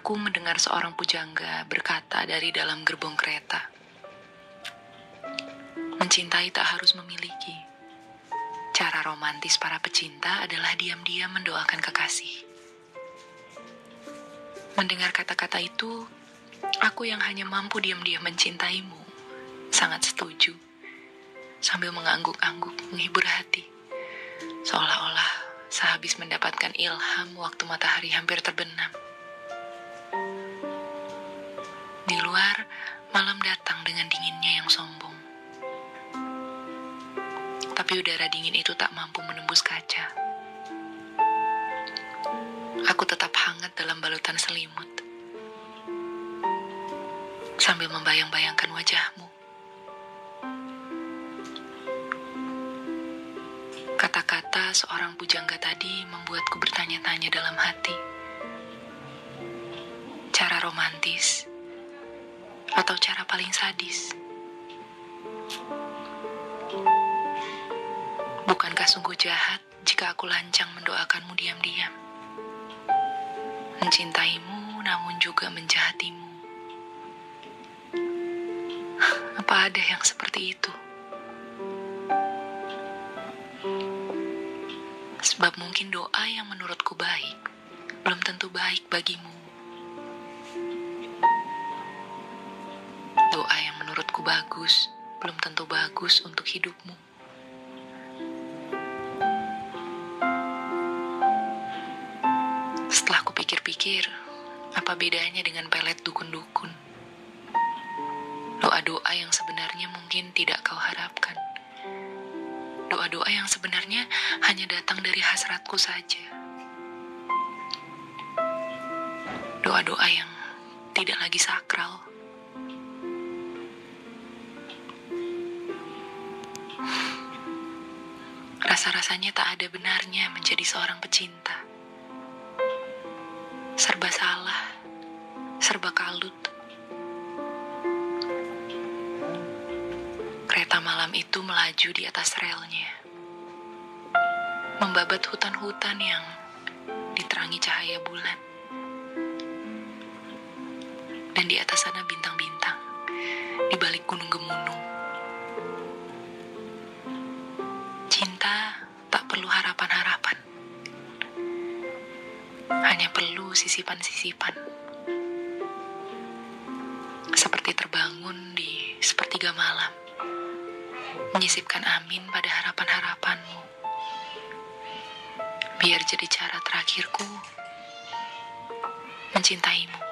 Aku mendengar seorang pujangga berkata dari dalam gerbong kereta. Mencintai tak harus memiliki. Cara romantis para pecinta adalah diam-diam mendoakan kekasih. Mendengar kata-kata itu, aku yang hanya mampu diam-diam mencintaimu, sangat setuju. Sambil mengangguk-angguk menghibur hati. Seolah-olah sehabis mendapatkan ilham waktu matahari hampir terbenam. Di luar, malam datang dengan dinginnya yang sombong. Tapi udara dingin itu tak mampu menembus kaca. Aku tetap hangat dalam balutan selimut. Sambil membayang-bayangkan wajahmu. Kata-kata seorang pujangga tadi membuatku bertanya-tanya dalam hati. Romantis atau cara paling sadis? Bukankah sungguh jahat jika aku lancang mendoakanmu diam-diam? Mencintaimu namun juga menjahatimu. Apa ada yang seperti itu? Sebab mungkin doa yang menurutku baik belum tentu baik bagimu. Menurutku bagus belum tentu bagus untuk hidupmu. Setelah kupikir-pikir, apa bedanya dengan pelet dukun-dukun? Doa-doa yang sebenarnya mungkin tidak kau harapkan. Doa-doa yang sebenarnya hanya datang dari hasratku saja. Doa-doa yang tidak lagi sakral. Rasa-rasanya tak ada benarnya menjadi seorang pecinta. Serba salah, serba kalut. Kereta malam itu melaju di atas relnya. Membabat hutan-hutan yang diterangi cahaya bulan. Dan di atas sana bintang-bintang, di balik gunung gemunung. Hanya perlu sisipan-sisipan. Seperti terbangun di sepertiga malam. Menyisipkan amin pada harapan-harapanmu. Biar jadi cara terakhirku mencintaimu.